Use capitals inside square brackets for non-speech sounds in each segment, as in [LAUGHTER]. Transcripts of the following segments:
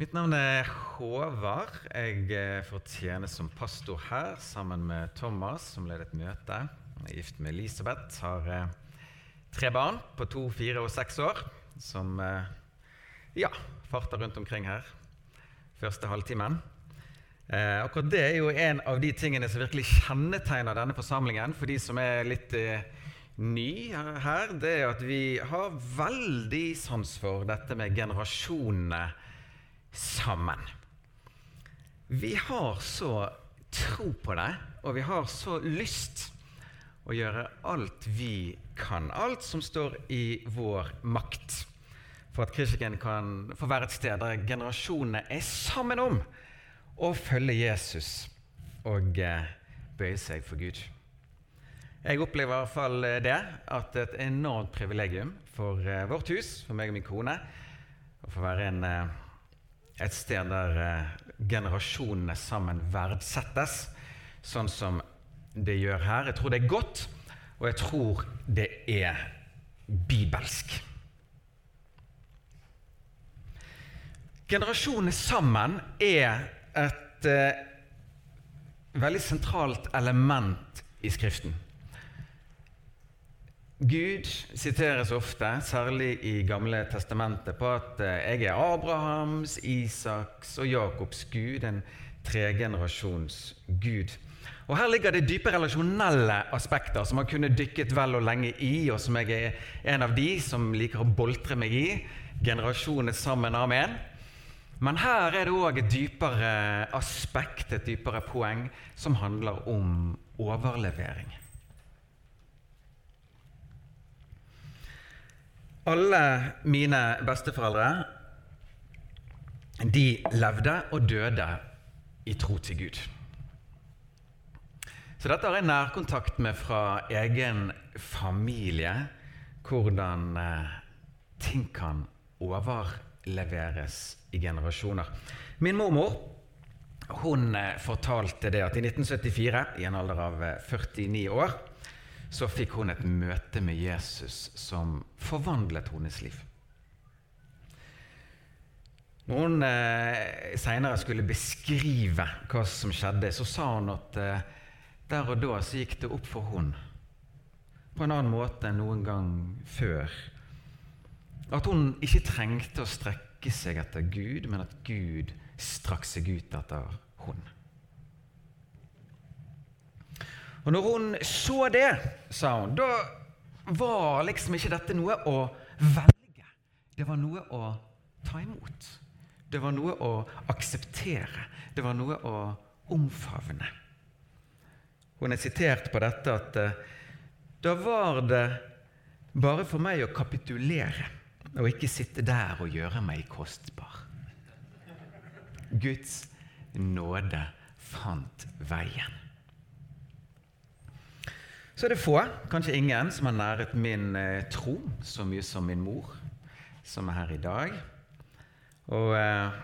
Mitt navn er Håvard. Jeg eh, får tjene som pastor her sammen med Thomas, som leder et møte. Jeg er gift med Elisabeth, har eh, tre barn på to, fire og seks år, som eh, ja, farter rundt omkring her første halvtimen. Eh, akkurat det er jo en av de tingene som virkelig kjennetegner denne forsamlingen. For de som er litt eh, ny her, det er at vi har veldig sans for dette med generasjonene sammen. Vi har så tro på det, og vi har så lyst å gjøre alt vi kan, alt som står i vår makt, for at Krisken kan få være et sted der generasjonene er sammen om å følge Jesus og eh, bøye seg for Gud. Jeg opplever i hvert fall det, at det er et enormt privilegium for eh, vårt hus, for meg og min kone, å få være en eh, et sted der eh, generasjonene sammen verdsettes, sånn som det gjør her. Jeg tror det er godt, og jeg tror det er bibelsk. Generasjonene sammen er et eh, veldig sentralt element i Skriften. Gud siteres ofte, særlig i Gamle testamentet, på at eh, 'jeg er Abrahams, Isaks og Jakobs Gud', en tregenerasjons Gud. Og Her ligger det dype relasjonelle aspekter som man kunne dykket vel og lenge i, og som jeg er en av de som liker å boltre meg i. Generasjonene sammen, amen. Men her er det òg et dypere aspekt, et dypere poeng, som handler om overlevering. Alle mine besteforeldre de levde og døde i tro til Gud. Så dette har jeg nærkontakt med fra egen familie, hvordan eh, ting kan overleveres i generasjoner. Min mormor hun eh, fortalte det at i 1974, i en alder av 49 eh, år, så fikk hun et møte med Jesus som forvandlet hennes liv. Når hun eh, seinere skulle beskrive hva som skjedde, så sa hun at eh, der og da så gikk det opp for hun på en annen måte enn noen gang før. At hun ikke trengte å strekke seg etter Gud, men at Gud strakk seg ut etter hun. Og når hun så det, sa hun, da var liksom ikke dette noe å velge. Det var noe å ta imot. Det var noe å akseptere. Det var noe å omfavne. Hun er sitert på dette at eh, da var det bare for meg å kapitulere og ikke sitte der og gjøre meg kostbar. Guds nåde fant veien. Så er det få, kanskje ingen, som har næret min eh, tro så mye som min mor, som er her i dag. Og eh,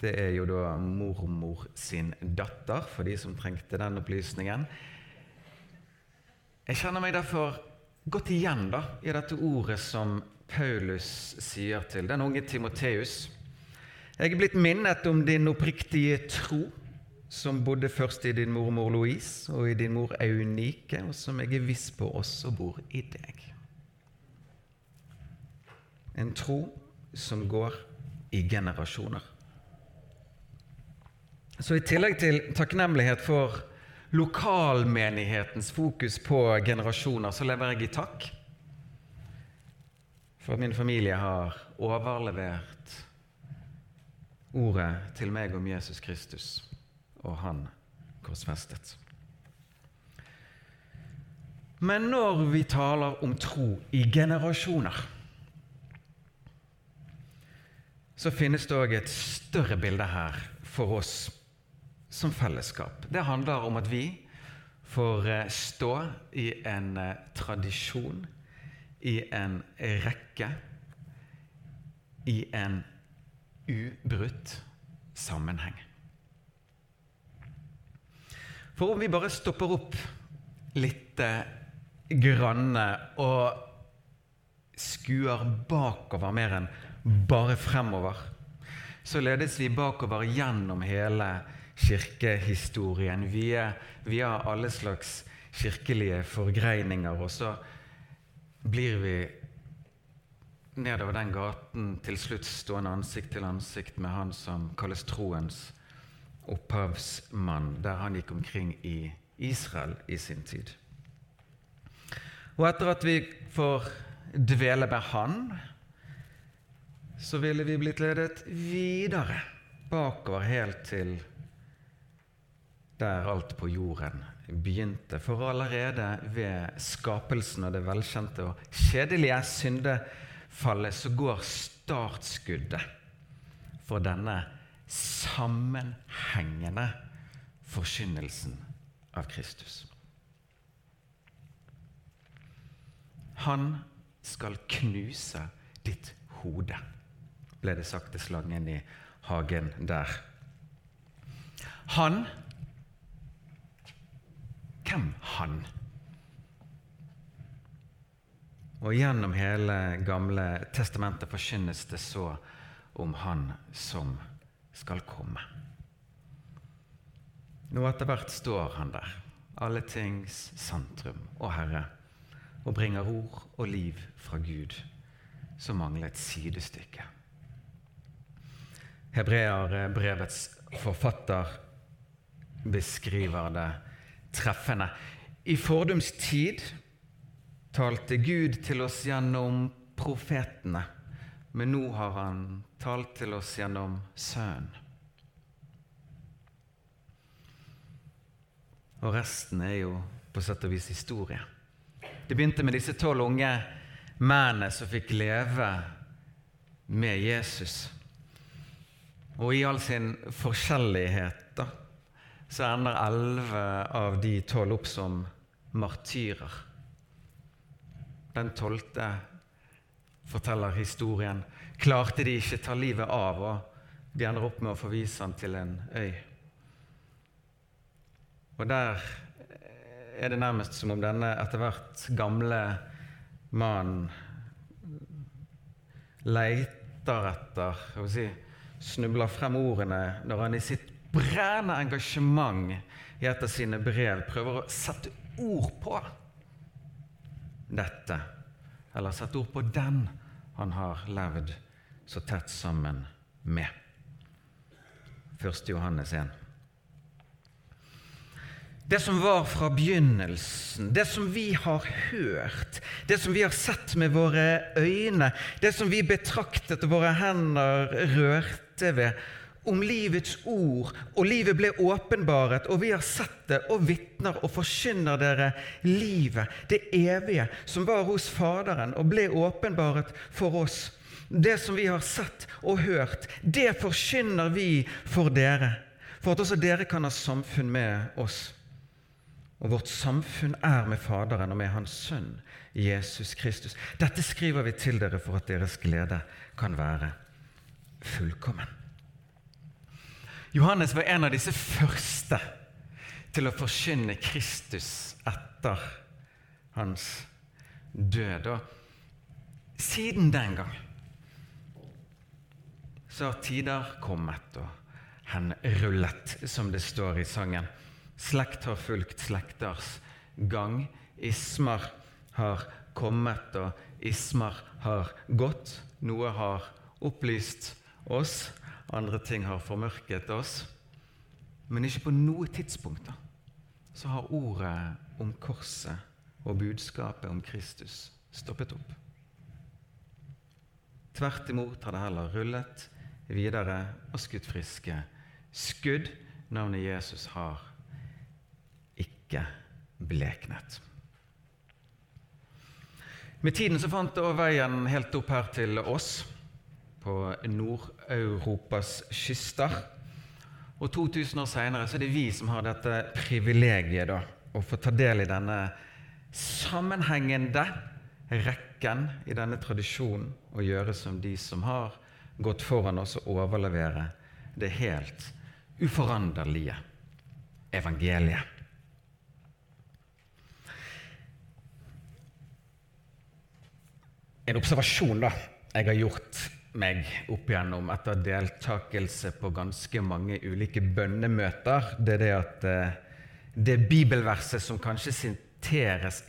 det er jo da mormor sin datter, for de som trengte den opplysningen. Jeg kjenner meg derfor godt igjen da, i dette ordet som Paulus sier til den unge Timoteus. Jeg er blitt minnet om din oppriktige tro som bodde først i din mormor Louise og i din mor Eunike, og som jeg er viss på også bor i deg. En tro som går i generasjoner. Så i tillegg til takknemlighet for lokalmenighetens fokus på generasjoner, så lever jeg i takk for at min familie har overlevert ordet til meg om Jesus Kristus og han korsfestet. Men når vi taler om tro i generasjoner, så finnes det òg et større bilde her for oss som fellesskap. Det handler om at vi får eh, stå i en eh, tradisjon, i en rekke, i en ubrutt sammenheng. For om vi bare stopper opp litt grann og skuer bakover mer enn bare fremover, så ledes vi bakover gjennom hele kirkehistorien via, via alle slags kirkelige forgreininger. Og så blir vi nedover den gaten til slutt stående ansikt til ansikt med han som kalles troens opphavsmann, der han gikk omkring i Israel i sin tid. Og etter at vi får dvele med han, så ville vi blitt ledet videre bakover helt til der alt på jorden begynte. For allerede ved skapelsen av det velkjente og kjedelige syndefallet så går startskuddet for denne sammenhengende forkynnelsen av Kristus. Han skal knuse ditt hode, ble det sagt til slangen i hagen der. Han Hvem han? Og gjennom hele Gamle testamentet forkynnes det så om Han som skal komme. Nå etter hvert står han der, alle tings sentrum og Herre, og bringer ord og liv fra Gud, som mangler et sidestykke. Hebreerbrevets forfatter beskriver det treffende. I fordums tid talte Gud til oss gjennom profetene, men nå har han talt til oss gjennom Sønnen. Og resten er jo på sett og vis historie. Det begynte med disse tolv unge mennene som fikk leve med Jesus. Og i all sin forskjellighet da, så ender elleve av de tolv opp som martyrer. Den tolvte forteller historien, klarte de ikke ta livet av, og de ender opp med å forvise han til en øy. Og der er det nærmest som om denne etter hvert gamle mannen leiter etter si, Snubler frem ordene når han i sitt brennende engasjement i et av sine brev prøver å sette ord på dette, eller sette ord på den han har levd så tett sammen med. 1. Johannes 1. Det som var fra begynnelsen, det som vi har hørt, det som vi har sett med våre øyne, det som vi betraktet og våre hender rørte ved, om livets ord, og livet ble åpenbaret, og vi har sett det og vitner og forkynner dere livet, det evige, som var hos Faderen og ble åpenbaret for oss. Det som vi har sett og hørt, det forkynner vi for dere, for at også dere kan ha samfunn med oss. Og vårt samfunn er med Faderen og med Hans Sønn Jesus Kristus. Dette skriver vi til dere for at deres glede kan være fullkommen. Johannes var en av disse første til å forkynne Kristus etter hans død. Og siden den gang så har tider kommet og henrullet, som det står i sangen. Slekt har fulgt slekters gang. Ismer har kommet, og ismer har gått. Noe har opplyst oss, andre ting har formørket oss. Men ikke på noe tidspunkt da, så har ordet om korset og budskapet om Kristus stoppet opp. Tvert imot har det heller rullet videre og skutt friske skudd. Navnet Jesus har ikke bleknet. Med tiden så fant det veien helt opp her til oss, på Nord-Europas kyster. Og 2000 år seinere er det vi som har dette privilegiet da, å få ta del i denne sammenhengende rekken i denne tradisjonen og gjøre som de som har gått foran oss og overlevere det helt uforanderlige evangeliet. En observasjon da, jeg har gjort meg opp igjennom etter deltakelse på ganske mange ulike bønnemøter, det er det at eh, det bibelverset som kanskje siteres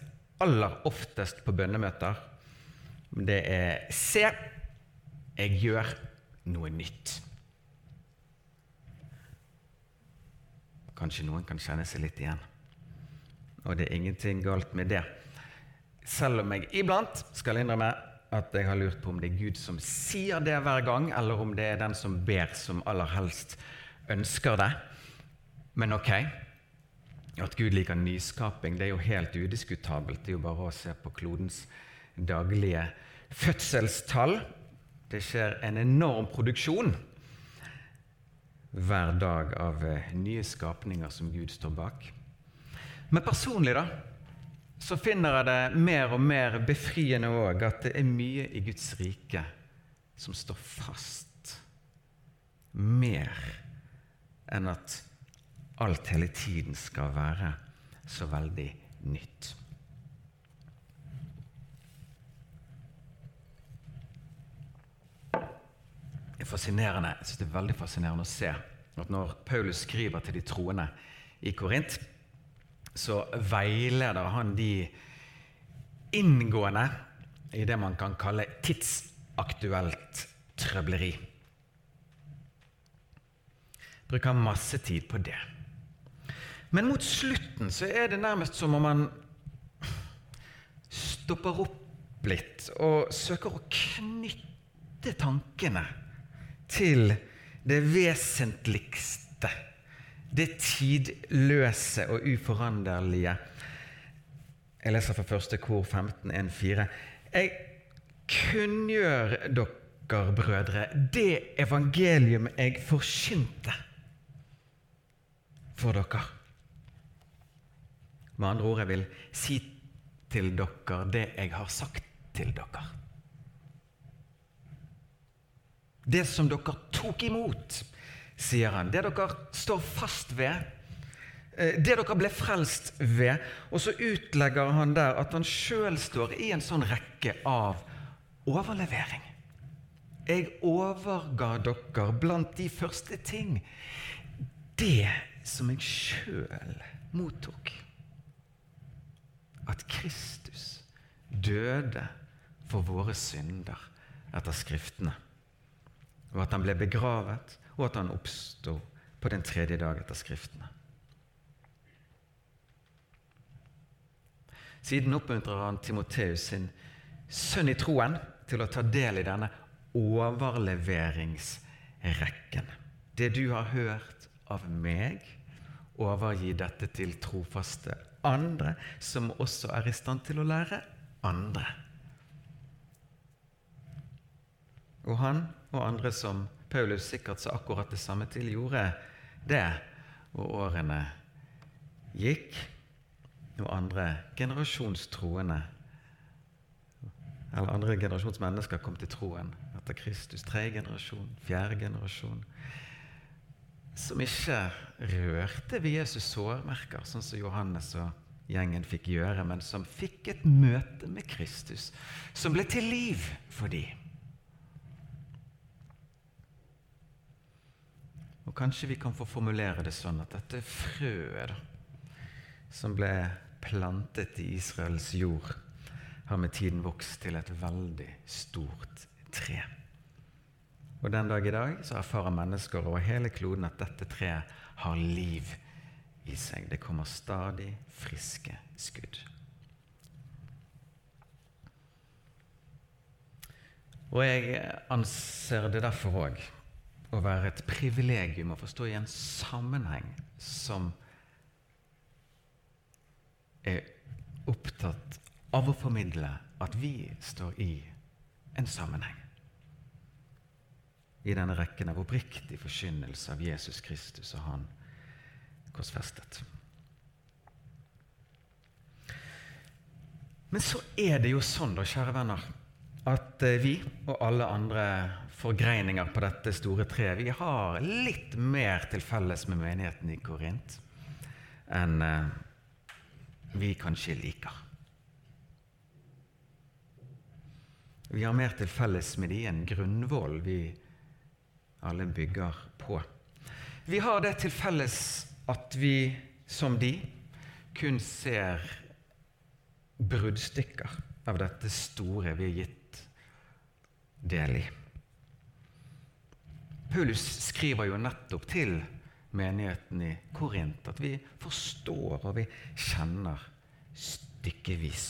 aller oftest på bønnemøter, det er Se, jeg gjør noe nytt. Kanskje noen kan kjenne seg litt igjen. Og det er ingenting galt med det. Selv om jeg iblant skal innrømme at jeg har lurt på om det er Gud som sier det hver gang, eller om det er den som ber, som aller helst ønsker det. Men ok, at Gud liker nyskaping, det er jo helt udiskutabelt. Det er jo bare å se på klodens daglige fødselstall. Det skjer en enorm produksjon hver dag av eh, nye skapninger som Gud står bak. Men personlig, da, så finner jeg det mer og mer befriende òg at det er mye i Guds rike som står fast. Mer enn at alt hele tiden skal være så veldig nytt. Det er fascinerende, jeg synes det er veldig fascinerende å se at når Paulus skriver til de troende i Korint, så veileder han de inngående i det man kan kalle tidsaktuelt trøbleri. Bruker masse tid på det. Men mot slutten så er det nærmest som om man stopper opp litt og søker å knytte tankene til det vesentligste det tidløse og uforanderlige. Jeg leser fra første kor 15.1.4. Jeg kunngjør dere, brødre, det evangelium jeg forkynte for dere. Med andre ord, jeg vil si til dere det jeg har sagt til dere. Det som dere tok imot sier han. Det dere står fast ved, eh, det dere ble frelst ved. Og så utlegger han der at han sjøl står i en sånn rekke av overlevering. Jeg overga dere blant de første ting det som jeg sjøl mottok. At Kristus døde for våre synder etter Skriftene, og at han ble begravet og at han oppsto på den tredje dag etter Skriftene. Siden oppmuntrer han Timoteus sin sønn i troen til å ta del i denne overleveringsrekken. Det du har hørt av meg, overgi dette til trofaste andre, som også er i stand til å lære andre. Og han og andre som Paulus sikkert sa akkurat det samme til, gjorde det. Og årene gikk, og andre generasjonstroende eller andre generasjons mennesker kom til troen etter Kristus. Tredje generasjon, fjerde generasjon. Som ikke rørte ved Jesus sårmerker, sånn som Johannes og gjengen fikk gjøre, men som fikk et møte med Kristus, som ble til liv for dem. Og kanskje vi kan få formulere det sånn at dette frøet som ble plantet i Israels jord, har med tiden vokst til et veldig stort tre. Og den dag i dag så erfarer mennesker over hele kloden at dette treet har liv i seg. Det kommer stadig friske skudd. Og jeg anser det derfor òg å være et privilegium å forstå i en sammenheng som er opptatt av å formidle at vi står i en sammenheng. i denne rekken av oppriktig forkynnelse av Jesus Kristus og Han korsfestet. Men så er det jo sånn, da, kjære venner, at eh, vi og alle andre forgreininger på dette store treet, vi har litt mer til felles med menigheten i Korint enn eh, vi kanskje liker. Vi har mer til felles med de enn grunnvoll vi alle bygger på. Vi har det til felles at vi, som de, kun ser bruddstykker av dette store vi er gitt del i. Paulus skriver jo nettopp til menigheten i Korint at vi forstår og vi kjenner stykkevis.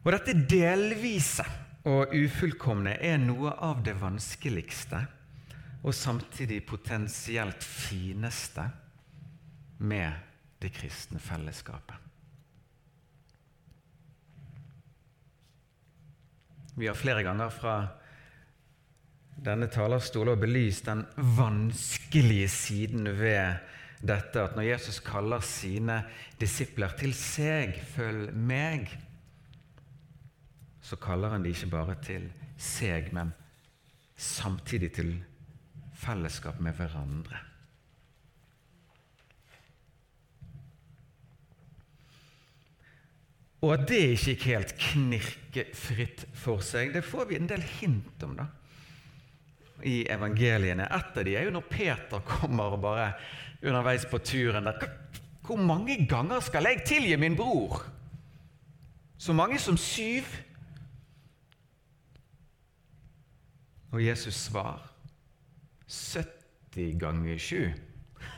Og dette delvise og ufullkomne er noe av det vanskeligste og samtidig potensielt fineste med det kristne fellesskapet. Vi har flere ganger fra denne talerstolen belyst den vanskelige siden ved dette at når Jesus kaller sine disipler til seg 'følg meg', så kaller han de ikke bare til seg, men samtidig til fellesskap med hverandre. Og at det ikke gikk helt knirkefritt for seg, det får vi en del hint om da, i evangeliene. Et av de er jo når Peter kommer og bare underveis på turen der Hvor mange ganger skal jeg tilgi min bror? Så mange som syv? Og Jesus svar 70 ganger 7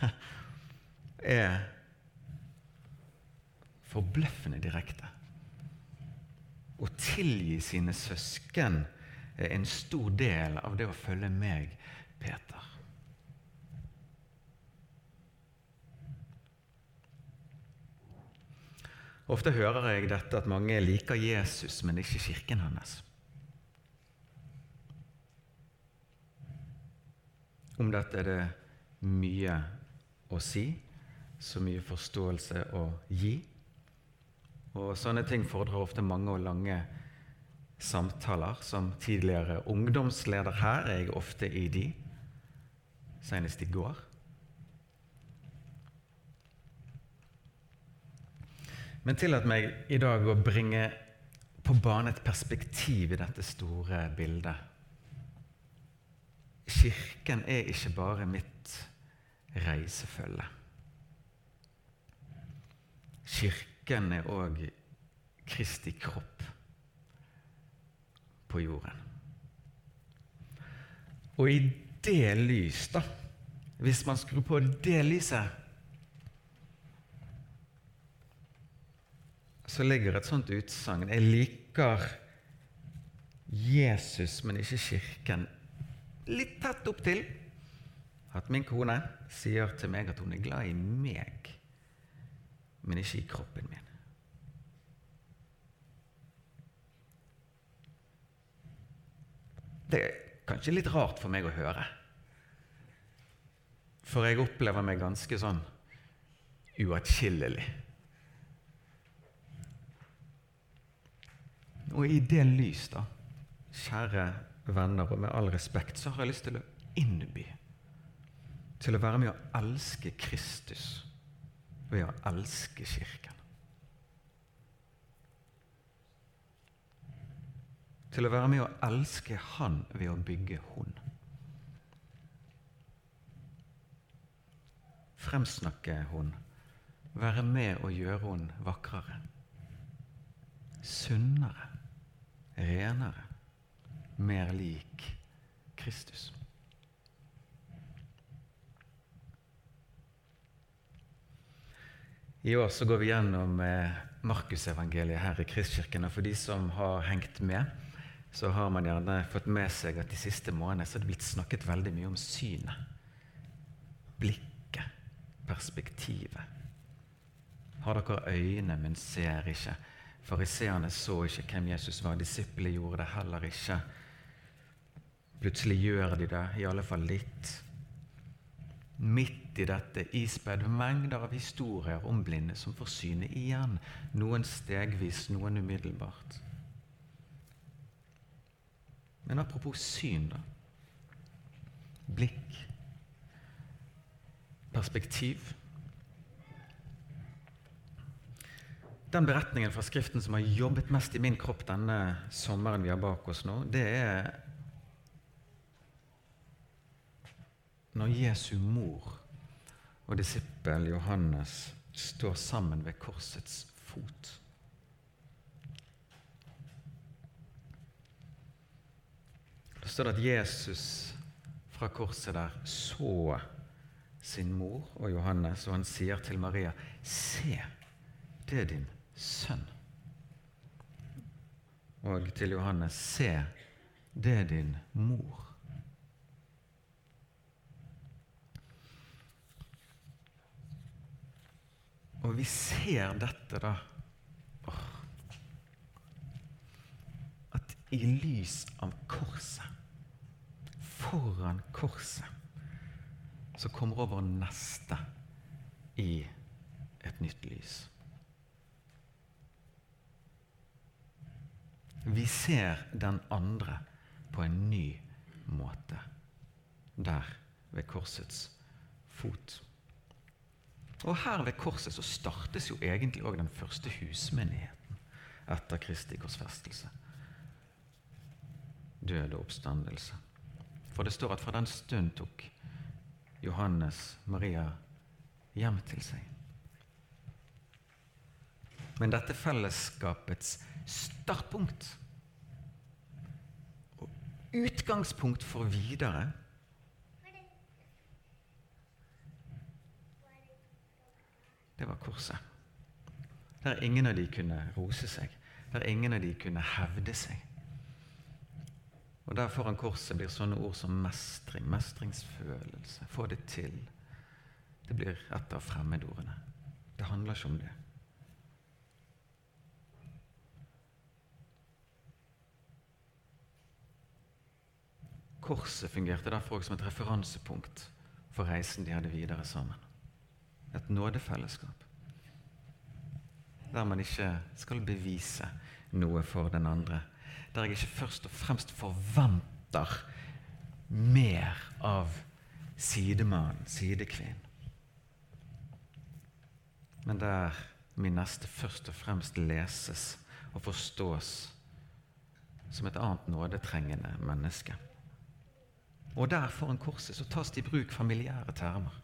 [LAUGHS] er forbløffende direkte. Å tilgi sine søsken er en stor del av det å følge meg, Peter. Ofte hører jeg dette at mange liker Jesus, men ikke kirken hans. Om dette er det mye å si, så mye forståelse å gi. Og Sånne ting fordrer ofte mange og lange samtaler. Som tidligere ungdomsleder her er jeg ofte i de, senest i går. Men tillat meg i dag å bringe på bane et perspektiv i dette store bildet. Kirken er ikke bare mitt reisefølge. Kirken er òg Kristi kropp på jorden. Og i det lys, da Hvis man skrur på det lyset så ligger et sånt utsagn. Jeg liker Jesus, men ikke Kirken. Litt tett opptil at min kone sier til meg at hun er glad i meg, men ikke i kroppen min. Det er kanskje litt rart for meg å høre. For jeg opplever meg ganske sånn uatskillelig. Og i det lys, da, kjære venner, og med all respekt, så har jeg lyst til å innby til å være med å elske Kristus ved å elske Kirken. Til å være med å elske Han ved å bygge Hun. Fremsnakke Hun. Være med å gjøre Hun vakrere. Sunnere renere, mer lik Kristus. I år så går vi gjennom eh, Markusevangeliet her i Kristkirken. Og for de som har hengt med, så har man gjerne fått med seg at de siste månedene så er det blitt snakket veldig mye om synet. Blikket, perspektivet. Har dere øyne, men ser ikke? Fariseerne så ikke hvem Jesus var. Disiplene gjorde det heller ikke. Plutselig gjør de det, i alle fall litt. Midt i dette ispedd mengder av historier om blinde som får synet igjen. Noen stegvis, noen umiddelbart. Men apropos syn, da. Blikk. Perspektiv. Den beretningen fra Skriften som har jobbet mest i min kropp denne sommeren vi har bak oss nå, det er når Jesu mor og disippel Johannes står sammen ved korsets fot. Da står det at Jesus fra korset der så sin mor og Johannes, og han sier til Maria, 'Se, det er din sønn.' Og til Johannes, 'Se, det er din mor'. Og vi ser dette, da At i lys av korset, foran korset, så kommer over neste i et nytt lys. Vi ser den andre på en ny måte der ved korsets fot. Og her ved korset så startes jo egentlig òg den første husmenigheten etter Kristi korsfestelse. Død og oppstandelse. For det står at fra den stund tok Johannes Maria hjem til seg. Men dette fellesskapets startpunkt og utgangspunkt for videre det var korset. Der ingen av de kunne rose seg, der ingen av de kunne hevde seg. Og Der foran korset blir sånne ord som mestring, mestringsfølelse, få det til. Det blir et av fremmedordene. Det handler ikke om det. Korset fungerte derfor også som et referansepunkt for reisen de hadde videre sammen. Et nådefellesskap. Der man ikke skal bevise noe for den andre. Der jeg ikke først og fremst forventer mer av sidemannen, sidekvinnen. Men der min neste først og fremst leses og forstås som et annet nådetrengende menneske. Og der foran korset så tas det i bruk familiære termer.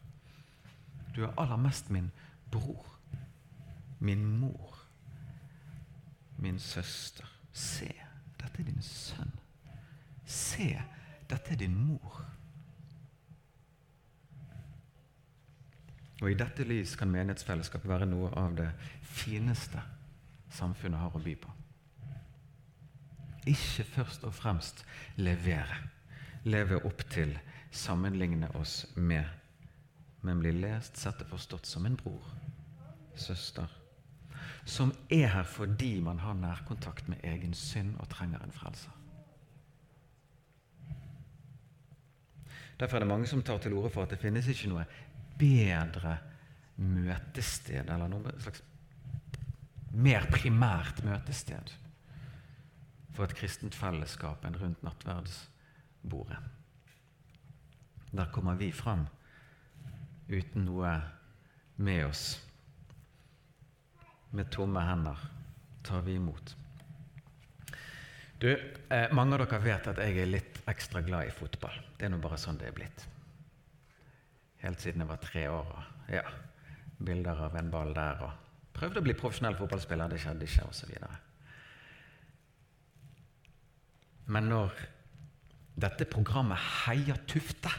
Du er aller mest min bror, min mor, min søster. Se, dette er din sønn. Se, dette er din mor. Og I dette lys kan menighetsfellesskap være noe av det fineste samfunnet har å by på. Ikke først og fremst levere, leve opp til, sammenligne oss med men blir lest, sett og forstått som en bror, søster, som er her fordi man har nærkontakt med egen synd og trenger en frelser. Derfor er det mange som tar til orde for at det finnes ikke noe bedre møtested, eller noe slags mer primært møtested for et kristent fellesskap enn rundt nattverdsbordet. Der kommer vi fram uten noe med oss. Med tomme hender tar vi imot. Du, eh, Mange av dere vet at jeg er litt ekstra glad i fotball. Det er nå bare sånn det er blitt. Helt siden jeg var tre år. Og, ja, bilder av en ball der og Prøvde å bli profesjonell fotballspiller, det skjedde ikke, osv. Men når dette programmet Heia Tufte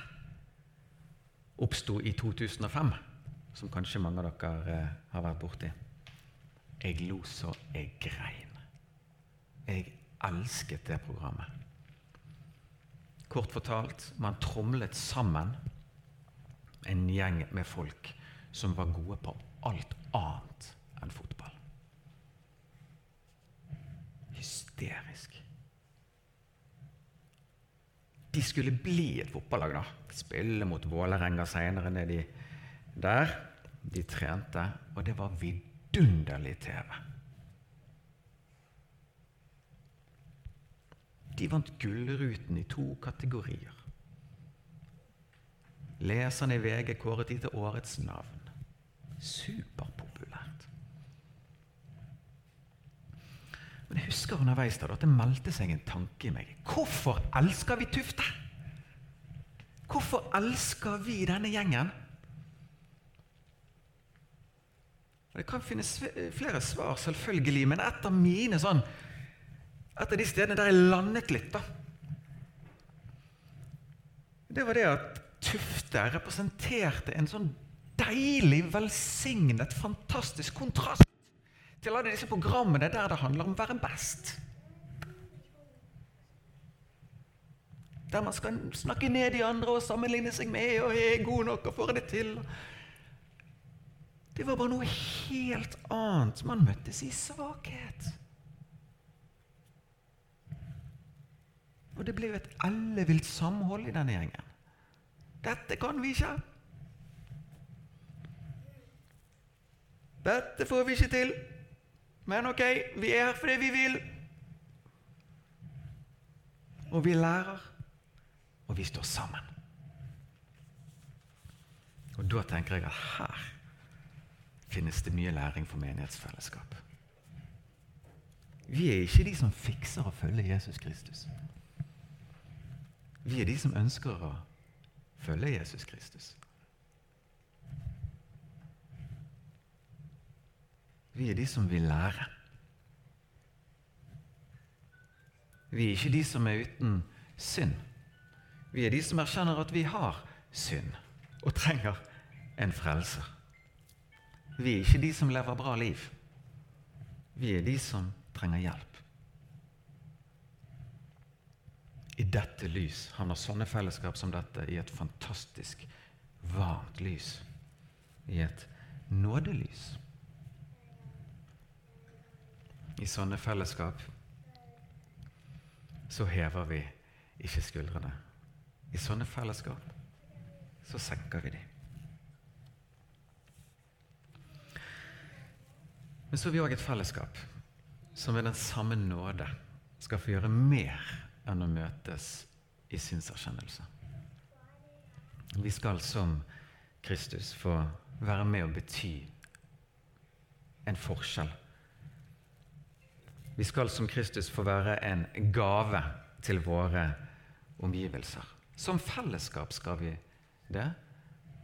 oppsto i 2005, som kanskje mange av dere eh, har vært borti. Jeg lo så jeg grein. Jeg elsket det programmet. Kort fortalt, man tromlet sammen en gjeng med folk som var gode på alt annet enn fotball. Hysterisk. De skulle bli et fotballag. da. Spille mot Vålerenga seinere nedi der. De trente, og det var vidunderlig TV. De vant Gullruten i to kategorier. Leserne i VG kåret de til årets navn. Superpopulært. Men jeg husker underveis da, at det meldte seg en tanke i meg. Hvorfor elsker vi Tufte? Hvorfor elsker vi denne gjengen? Det kan finnes flere svar, selvfølgelig, men et av mine sånn Et av de stedene der jeg landet litt, da Det var det at Tufte representerte en sånn deilig, velsignet, fantastisk kontrast til alle disse programmene der det handler om å være best. Der man skal snakke ned de andre og sammenligne seg med og er god nok og får det til. Det var bare noe helt annet. Man møttes i svakhet. Og det ble jo et ellevilt samhold i denne gjengen. Dette kan vi ikke. Dette får vi ikke til. Men ok, vi er her fordi vi vil. Og vi lærer, og vi står sammen. Og da tenker jeg at her finnes det mye læring for menighetsfellesskap. Vi er ikke de som fikser å følge Jesus Kristus. Vi er de som ønsker å følge Jesus Kristus. Vi er de som vil lære. Vi er ikke de som er uten synd. Vi er de som erkjenner at vi har synd og trenger en frelser. Vi er ikke de som lever bra liv. Vi er de som trenger hjelp. I dette lys havner sånne fellesskap som dette i et fantastisk varmt lys. I et nådelys. I sånne fellesskap så hever vi ikke skuldrene. I sånne fellesskap så senker vi dem. Men så har vi òg et fellesskap som ved den samme nåde skal få gjøre mer enn å møtes i synserkjennelse. Vi skal som Kristus få være med og bety en forskjell. Vi skal som Kristus få være en gave til våre omgivelser. Som fellesskap skal vi det,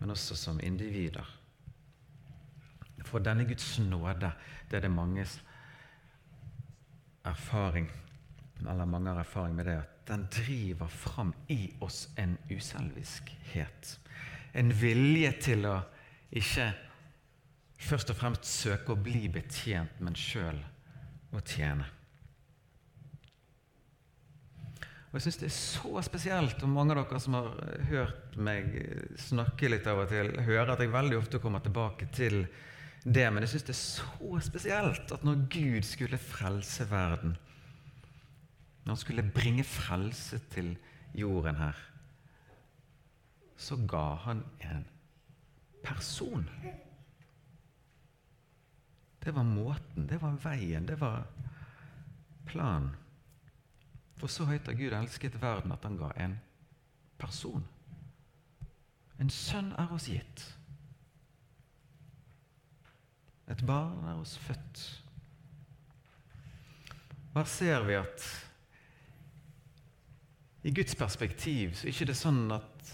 men også som individer. For denne Guds nåde, det er det manges erfaring eller mange har erfaring med det, at den driver fram i oss en uselviskhet. En vilje til å ikke først og fremst søke å bli betjent, men sjøl å tjene. Og Jeg syns det er så spesielt, og mange av dere som har hørt meg snakke litt av og til, hører at jeg veldig ofte kommer tilbake til det, men jeg syns det er så spesielt at når Gud skulle frelse verden, når han skulle bringe frelse til jorden her, så ga han en person. Det var måten, det var veien, det var planen. For så høyt har Gud elsket verden at han ga en person. En sønn er oss gitt. Et barn er oss født. Her ser vi at i Guds perspektiv så er det ikke sånn at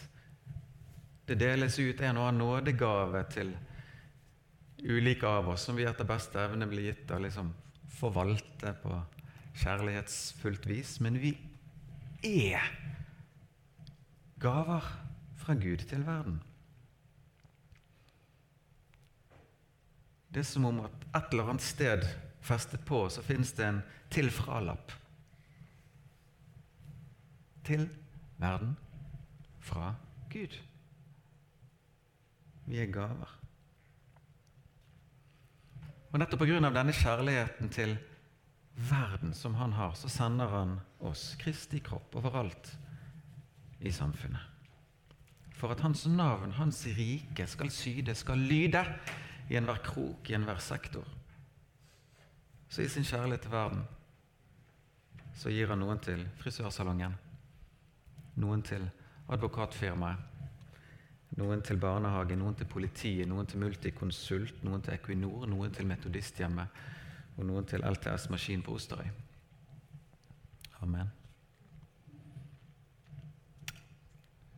det deles ut en og annen nådegave til ulike av oss som vi etter beste evne blir gitt å liksom forvalte på kjærlighetsfullt vis. Men vi er gaver fra Gud til verden. Det er som om at et eller annet sted festet på, så finnes det en til fra-lapp til verden fra Gud. Vi er gaver. Og Nettopp pga. denne kjærligheten til verden som han har, så sender han oss, Kristi kropp, overalt i samfunnet. For at hans navn, hans rike, skal syde, skal lyde i enhver krok, i enhver sektor. Så i sin kjærlighet til verden så gir han noen til frisørsalongen, noen til advokatfirmaet, noen til barnehage, noen til politiet, noen til Multiconsult, noen til Equinor, noen til Metodisthjemmet og noen til LTS Maskin på Osterøy. Amen.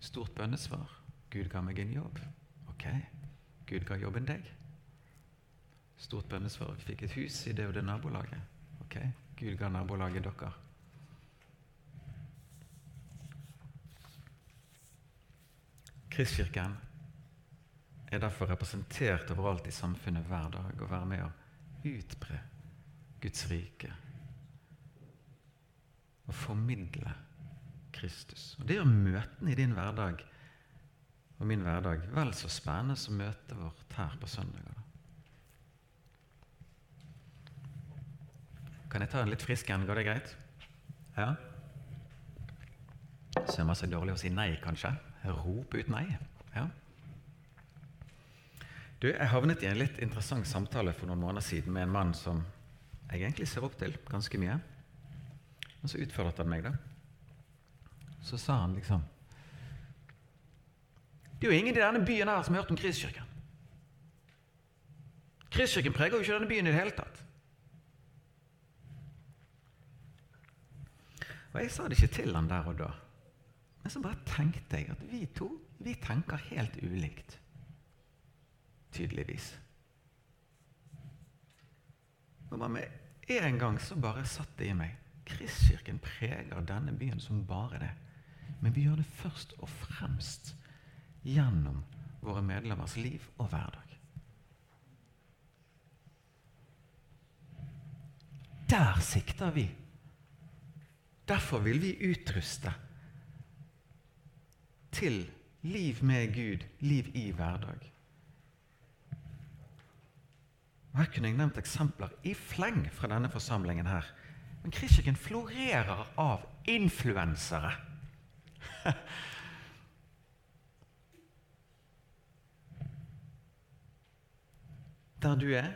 Stort bønnesvar. Gud ga meg en jobb. Ok, Gud ga jobben deg. Stort bønnesvar. Fikk et hus i det og det nabolaget. Ok, Gud ga nabolaget dere. Kristkirken er derfor representert overalt i samfunnet hver dag og være med å utbre Guds rike og formidle Kristus. Og Det gjør møtene i din hverdag og min hverdag vel så spennende som møtet vårt her på søndager. Kan jeg ta en litt frisk en? Går det greit? Ja? Så er det dårlig å si nei, kanskje? Rope ut nei. Ja. Du, Jeg havnet i en litt interessant samtale for noen måneder siden med en mann som jeg egentlig ser opp til ganske mye. Men så utfordret han meg, da. Så sa han liksom Det er jo ingen i denne byen her som har hørt om Kristkirken. Kristkirken preger jo ikke denne byen i det hele tatt. Og jeg sa det ikke til han der og da. Men så bare tenkte jeg at vi to vi tenker helt ulikt. Tydeligvis. Og bare med en gang så bare satt det i meg. Kristkirken preger denne byen som bare det. Men vi gjør det først og fremst gjennom våre medlemmers liv og hverdag. Der sikter vi. Derfor vil vi utruste til liv med Gud, liv i hverdag. Og Her kunne jeg nevnt eksempler i fleng fra denne forsamlingen. her. Men Kristkirken florerer av influensere. [LAUGHS] Der du er,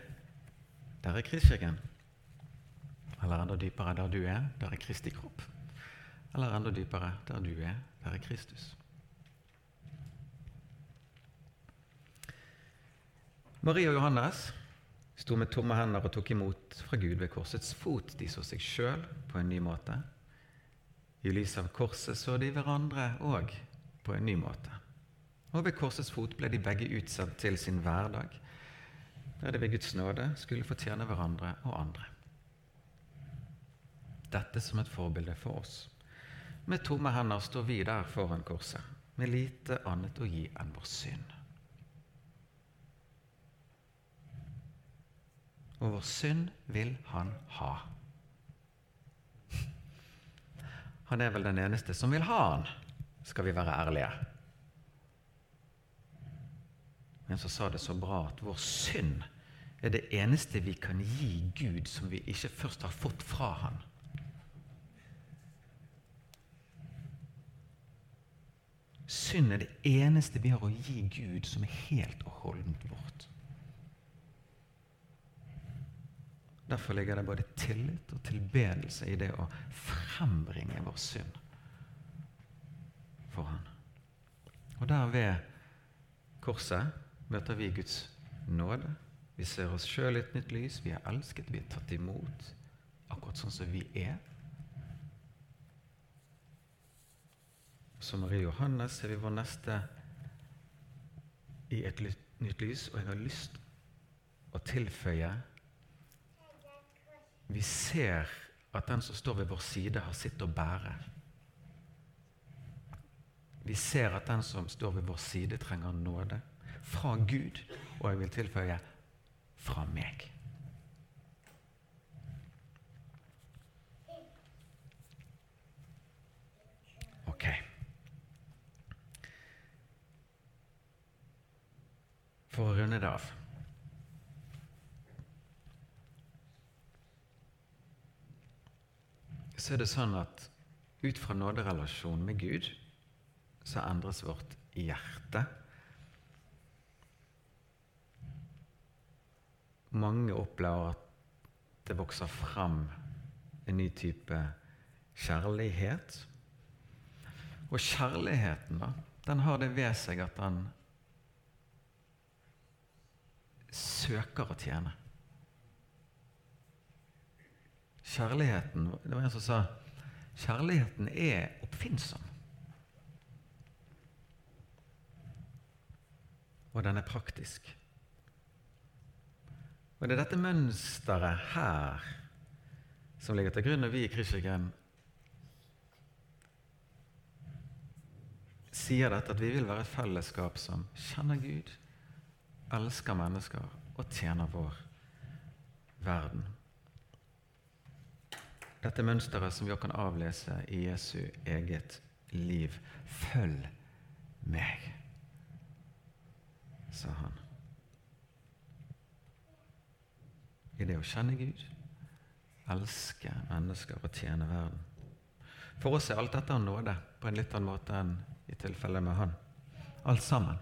der er Kristkirken. Eller enda dypere, der du er, der er Kristi kropp. Eller enda dypere, der du er, der er Kristus. Maria og Johannes sto med tomme hender og tok imot fra Gud ved korsets fot. De så seg sjøl på en ny måte. I lys av korset så de hverandre òg på en ny måte. Og ved korsets fot ble de begge utsatt til sin hverdag, der de ved Guds nåde skulle fortjene hverandre og andre. Dette som et forbilde for oss. Med tomme hender står vi der foran korset, med lite annet å gi enn vår synd. Og vår synd vil han ha. Han er vel den eneste som vil ha han, skal vi være ærlige. Men så sa det så bra at vår synd er det eneste vi kan gi Gud som vi ikke først har fått fra han. Synd er det eneste vi har å gi Gud som er helt og holdent vårt. Derfor ligger det både tillit og tilbedelse i det å frembringe vår synd for Han. Og der ved korset møter vi Guds nåde. Vi ser oss sjøl i et nytt lys. Vi er elsket, vi er tatt imot akkurat sånn som vi er. Som Marie Johannes ser vi vår neste i et nytt lys, og jeg har lyst å tilføye vi ser at den som står ved vår side, har sitt å bære. Vi ser at den som står ved vår side, trenger nåde fra Gud, og jeg vil tilføye fra meg. Ok. For å runde det av så er det sånn at ut fra nåderelasjonen med Gud så endres vårt hjerte. Mange opplever at det vokser frem en ny type kjærlighet. Og kjærligheten, da, den har det ved seg at den søker å tjene. Kjærligheten Det var en som sa kjærligheten er oppfinnsom. Og den er praktisk. Og det er dette mønsteret her som ligger til grunn når vi i Kristkirken sier dette, at vi vil være et fellesskap som kjenner Gud, elsker mennesker og tjener vår verden. Dette mønsteret som vi kan avlese i Jesu eget liv. Følg meg, sa han. I det å kjenne Gud, elske mennesker og tjene verden. For oss er alt dette nåde på en litt annen måte enn i tilfellet med han. Alt sammen.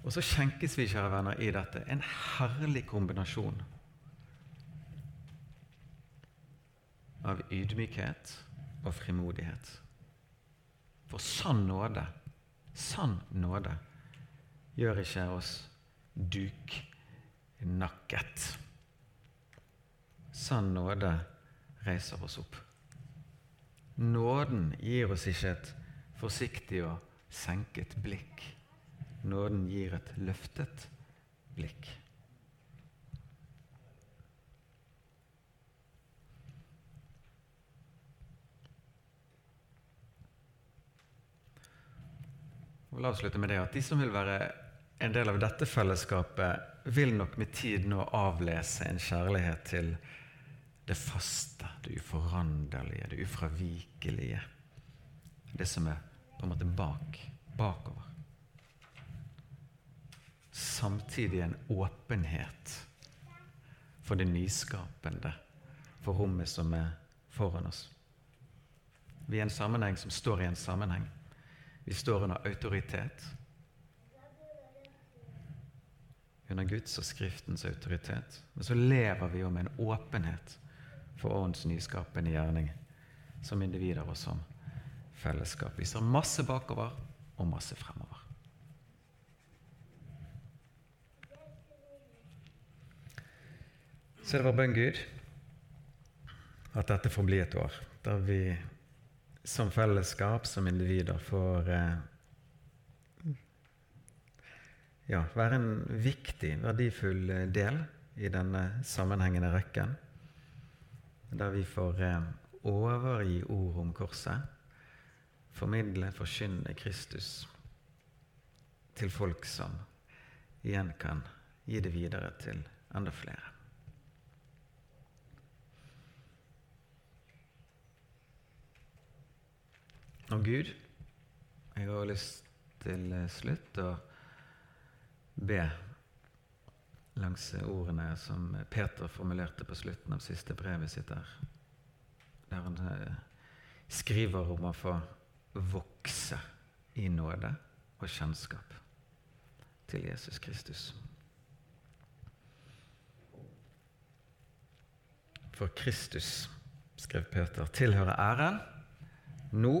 Og så skjenkes vi, kjære venner, i dette en herlig kombinasjon av ydmykhet og frimodighet. For sann nåde, sann nåde, gjør ikke oss duknakket. Sann nåde reiser oss opp. Nåden gir oss ikke et forsiktig og senket blikk. Nåden gir et løftet blikk. Vil avslutte med det at De som vil være en del av dette fellesskapet, vil nok med tid nå avlese en kjærlighet til det faste, det uforanderlige, det ufravikelige. Det som er på en måte bak, bakover. Samtidig en åpenhet for det nyskapende, for rommet som er foran oss. Vi er en sammenheng som står i en sammenheng. Vi står under autoritet. Under Guds og Skriftens autoritet. Men så lever vi jo med en åpenhet for åndens nyskapende gjerning som individer og som fellesskap. Vi ser masse bakover og masse fremover. Så det var bønn Gud at dette får bli et år der vi som fellesskap, som individer, får eh, ja, være en viktig, verdifull del i denne sammenhengende rekken. Der vi får eh, overgi ord om korset, formidle, forkynne Kristus til folk som igjen kan gi det videre til enda flere. Og Gud, jeg har lyst til slutt å be langs ordene som Peter formulerte på slutten av siste brevet sitt der. Der han eh, skriver om å få vokse i nåde og kjennskap til Jesus Kristus. For Kristus, skrev Peter, tilhører æren nå